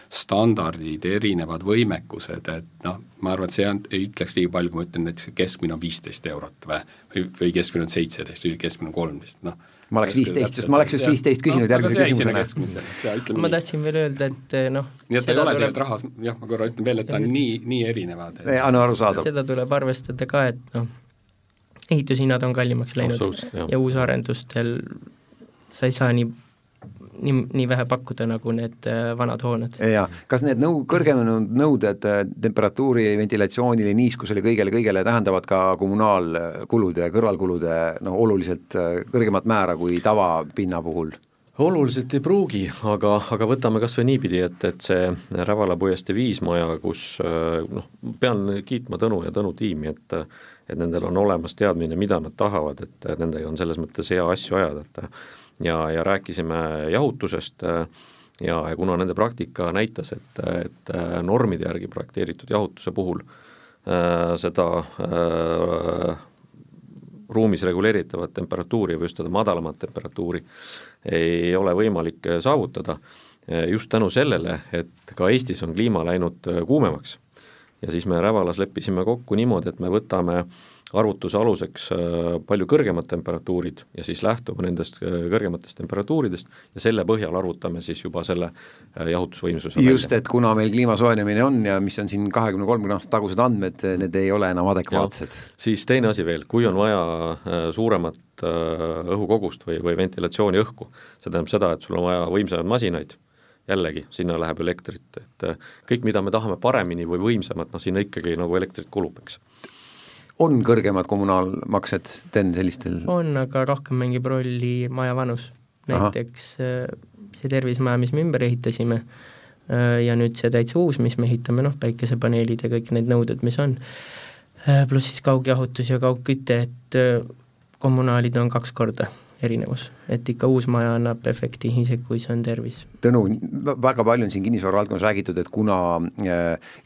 erinevad võimekused, et noh, ma arvan, et see on, ei ütleks liiga palju, kui ma ütlen näiteks, et keskmine on viisteist eurot või, või, või keskmine on seitseteist või keskmine on kolmteist, noh ma oleks viisteist, ma oleks just viisteist küsinud no, järgmise küsimusena. ma tahtsin veel öelda, et eh, noh nii et ei ole tegelikult rahas, jah, ma korra ütlen veel, et ta on nii, nii erinevad. jaa, no arusaadav. seda tuleb arvestada ka, et noh, ehitushinnad on kallimaks läinud ja uusarendustel sa ei saa nii nii, nii vähe pakkuda, nagu need äh, vanad hooned. jaa, kas need nõu-, kõrgenenud nõuded äh, temperatuuri, ventilatsioonile, niiskusele, kõigele, kõigele tähendavad ka kommunaalkulude, kõrvalkulude noh, oluliselt äh, kõrgemat määra kui tavapinna puhul? oluliselt ei pruugi, aga, aga võtame kas või niipidi, et, et see Rävala puiestee viismaja, kus noh, pean kiitma Tõnu ja Tõnu tiimi, et et nendel on olemas teadmine, mida nad tahavad, et nendega on selles mõttes hea asju ajada, et ja, ja rääkisime jahutusest äh, ja, ja kuna nende praktika näitas, et, et äh, normide järgi projekteeritud jahutuse puhul äh, seda äh, ruumis reguleeritavat temperatuuri või just seda madalamat temperatuuri ei ole võimalik saavutada, just tänu sellele, et ka Eestis on kliima läinud kuumemaks. ja siis me Rävalas leppisime kokku niimoodi, et me võtame äh, arvutuse aluseks äh, palju kõrgemad temperatuurid ja siis lähtume nendest äh, kõrgematest temperatuuridest ja selle põhjal arvutame siis juba selle äh, jahutusvõimsuse just, et kuna meil kliima soojenemine on ja mis on siin kahekümne, kolmekümne aasta tagused andmed, need ei ole enam adekvaatsed. siis teine asi veel, kui on vaja suuremat õhukogust või, või ventilatsiooni õhku, see tähendab seda, et sul on vaja võimsamaid masinaid, jällegi, sinna läheb elektrit, et kõik, mida me tahame paremini või võimsamat, noh sinna ikkagi nagu elektrit kulub, eks on kõrgemad kommunaalmaksed, Sten, sellistel? on, aga rohkem mängib rolli maja vanus. näiteks Aha. Äh, see tervisemaja, mis me ümber ehitasime, äh, ja nüüd see täitsa uus, mis me ehitame, noh, päikesepaneelid ja kõik need nõuded, mis on, äh, pluss siis kaugjahutus ja kaugküte, et kommunaalid on kaks korda erinevus, et ikka uus maja annab efekti, isegi kui see on tervis. Tõnu, väga palju on siin kinnisvara valdkonnas räägitud, et kuna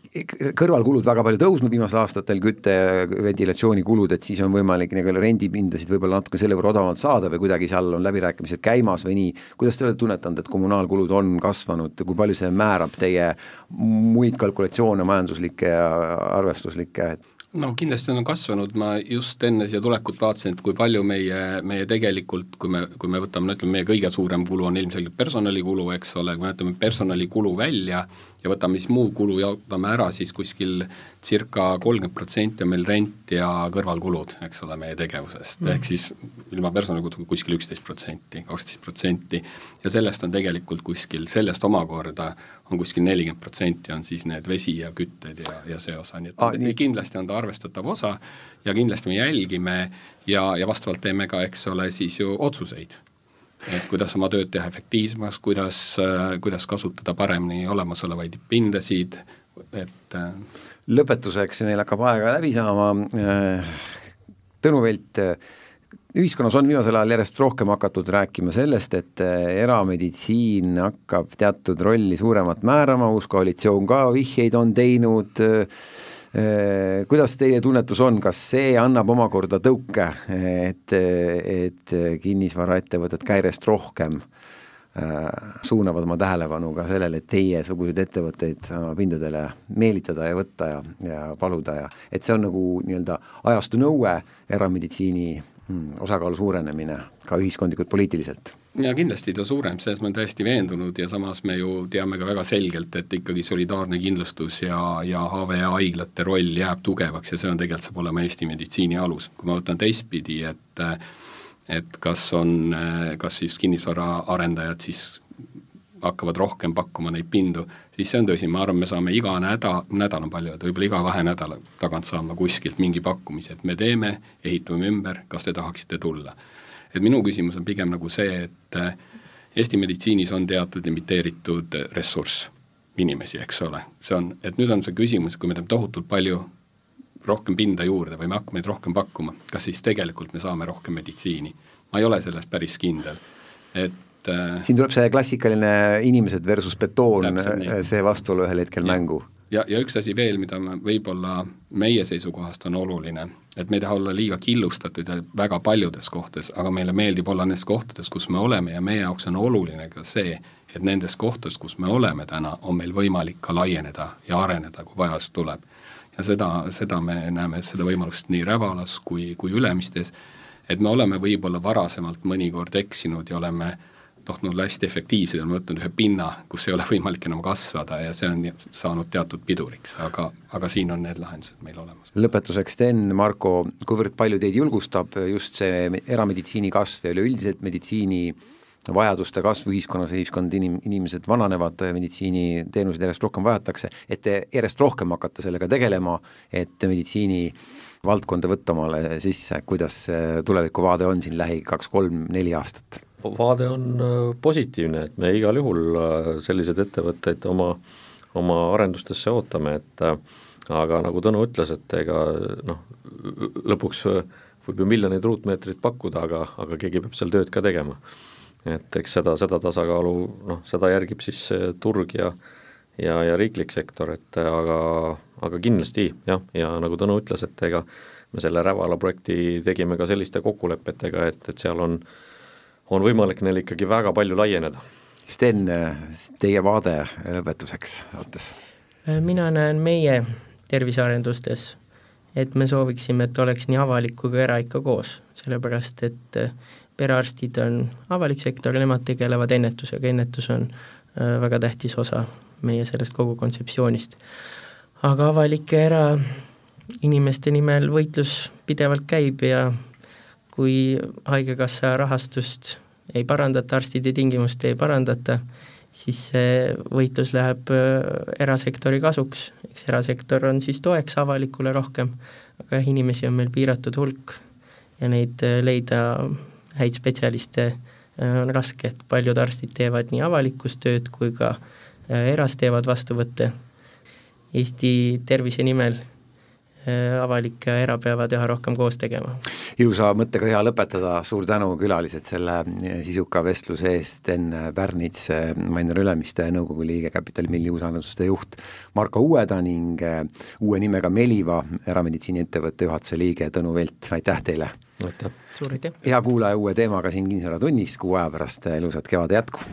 kõrvalkulud väga palju tõusnud viimastel aastatel, kütte, ventilatsioonikulud, et siis on võimalik nagu rendipindasid võib-olla natuke selle võrra odavamalt saada või kuidagi seal on läbirääkimised käimas või nii, kuidas te olete tunnetanud, et kommunaalkulud on kasvanud, kui palju see määrab teie muid kalkulatsioone, majanduslikke ja arvestuslikke, no kindlasti on kasvanud, ma just enne siia tulekut vaatasin, et kui palju meie, meie tegelikult, kui me, kui me võtame, no ütleme, meie kõige suurem kulu on ilmselgelt personalikulu, eks ole, kui me võtame personalikulu välja ja võtame siis muu kulu, jaotame ära, siis kuskil circa kolmkümmend protsenti on meil rent ja kõrvalkulud, eks ole, meie tegevusest mm., ehk siis ilma personalikuluga kuskil üksteist protsenti, kaksteist protsenti, ja sellest on tegelikult kuskil, sellest omakorda on kuskil nelikümmend protsenti on siis need vesi ja kütted ja, ja see osa, nii et ah, nii. kindlasti on ta arvestatav osa ja kindlasti me jälgime ja, ja vastavalt teeme ka, eks ole, siis ju otsuseid. Et kuidas oma tööd teha efektiivsemaks, kuidas, kuidas kasutada paremini olemasolevaid pindasid, et äh, lõpetuseks, meil hakkab aega läbi saama, äh, Tõnu Velt, ühiskonnas on viimasel ajal järjest rohkem hakatud rääkima sellest, et äh, erameditsiin hakkab teatud rolli suuremat määrama, uus koalitsioon ka vihjeid on teinud, äh, kuidas teie tunnetus on, kas see annab omakorda tõuke, et, et kinnisvaraettevõtted ka järjest rohkem äh, suunavad oma tähelepanu ka sellele, et teiesuguseid ettevõtteid oma pindadele meelitada ja võtta ja, ja paluda ja et see on nagu nii-öelda ajastu nõue erameditsiini Hmm, osakaalu suurenemine ka ühiskondlikult, poliitiliselt? Ja kindlasti ta suureneb, selles ma olen täiesti veendunud ja samas me ju teame ka väga selgelt, et ikkagi solidaarne kindlustus ja, ja HVA haiglate roll jääb tugevaks ja see on tegelikult, saab olema Eesti meditsiini alus. kui ma võtan teistpidi, et et kas on, kas siis kinnisvaraarendajad siis hakkavad rohkem pakkuma neid pindu, siis see on tõsi, ma arvan, me saame iga nädal, nädal on palju, et võib-olla iga kahe nädala tagant saama kuskilt mingi pakkumise, et me teeme, ehitame ümber, kas te tahaksite tulla. Et minu küsimus on pigem nagu see, et äh, Eesti meditsiinis on teatud limiteeritud ressurss, inimesi, eks ole, see on, et nüüd on see küsimus, kui me teeme tohutult palju rohkem pinda juurde või me hakkame neid rohkem pakkuma, kas siis tegelikult me saame rohkem meditsiini? ma ei ole selles päris kindel, et äh, siin tuleb see klassikaline inimesed versus betoon, see vastuolu ühel hetkel ja. mängu. Ja, ja üks asi veel, mida me võib-olla meie seisukohast on oluline, et me ei taha olla liiga killustatud ja väga paljudes kohtades, aga meile meeldib olla nendes kohtades, kus me oleme ja meie jaoks on oluline ka see, et nendes kohtades, kus me oleme täna, on meil võimalik ka laieneda ja areneda, kui vajadus tuleb. Ja seda, seda me näeme, seda võimalust nii Rävalas kui, kui Ülemistes, et me oleme võib-olla varasemalt mõnikord eksinud ja oleme tahtnud olla hästi efektiivsed, oleme võtnud ühe pinna, kus ei ole võimalik enam kasvada ja see on saanud teatud piduriks, aga, aga siin on need lahendused meil olemas. lõpetuseks, Sten, Marko, kuivõrd palju teid julgustab just see erameditsiini kasv ja üleüldiselt meditsiini vajaduste kasv ühiskonnas, ühiskond, inim-, inimesed vananevad, meditsiiniteenuseid järjest rohkem vajatakse, et te järjest rohkem hakkate sellega tegelema, et meditsiini valdkonda võtta omale sisse, kuidas tulevikuvaade on siin lähi kaks-kolm-neli aastat? Vaade on äh, positiivne, et me igal juhul äh, selliseid ettevõtteid oma, oma arendustesse ootame, et äh, aga nagu Tõnu ütles, et ega noh, lõpuks võib ju miljoneid ruutmeetreid pakkuda, aga, aga keegi peab seal tööd ka tegema. Et eks seda, seda tasakaalu noh, seda järgib siis turg ja ja, ja riiklik sektor, et aga, aga kindlasti jah, ja nagu Tõnu ütles, et ega me selle Rävala projekti tegime ka selliste kokkulepetega, et, et seal on, on võimalik neil ikkagi väga palju laieneda. Sten, teie vaade lõpetuseks saates? mina näen meie tervisearendustes, et me sooviksime, et oleks nii avalik kui ka era ikka koos, sellepärast et perearstid on avalik sektor ja nemad tegelevad ennetusega, ennetus on väga tähtis osa meie sellest kogu kontseptsioonist. aga avalike erainimeste nimel võitlus pidevalt käib ja kui Haigekassa rahastust ei parandata, arstide tingimusi ei parandata, siis see võitlus läheb äh, erasektori kasuks, eks erasektor on siis toeks avalikule rohkem, aga jah, inimesi on meil piiratud hulk ja neid äh, leida häid spetsialiste äh, on raske, et paljud arstid teevad nii avalikus tööd kui ka eras teevad vastuvõtte. Eesti tervise nimel avalik ja era peavad üha rohkem koos tegema. ilusa mõttega hea lõpetada, suur tänu, külalised, selle sisuka vestluse eest, Sten Pärnits, Mainor Ülemiste nõukogu liige, Capitali Milli uusarenduste juht, Marko Uueda ning uue nimega Meliva erameditsiiniettevõtte juhatuse liige Tõnu Velt, aitäh teile! aitäh! hea kuulaja uue teemaga siin Kinnisvara tunnis, kuu aja pärast ilusat kevade jätku!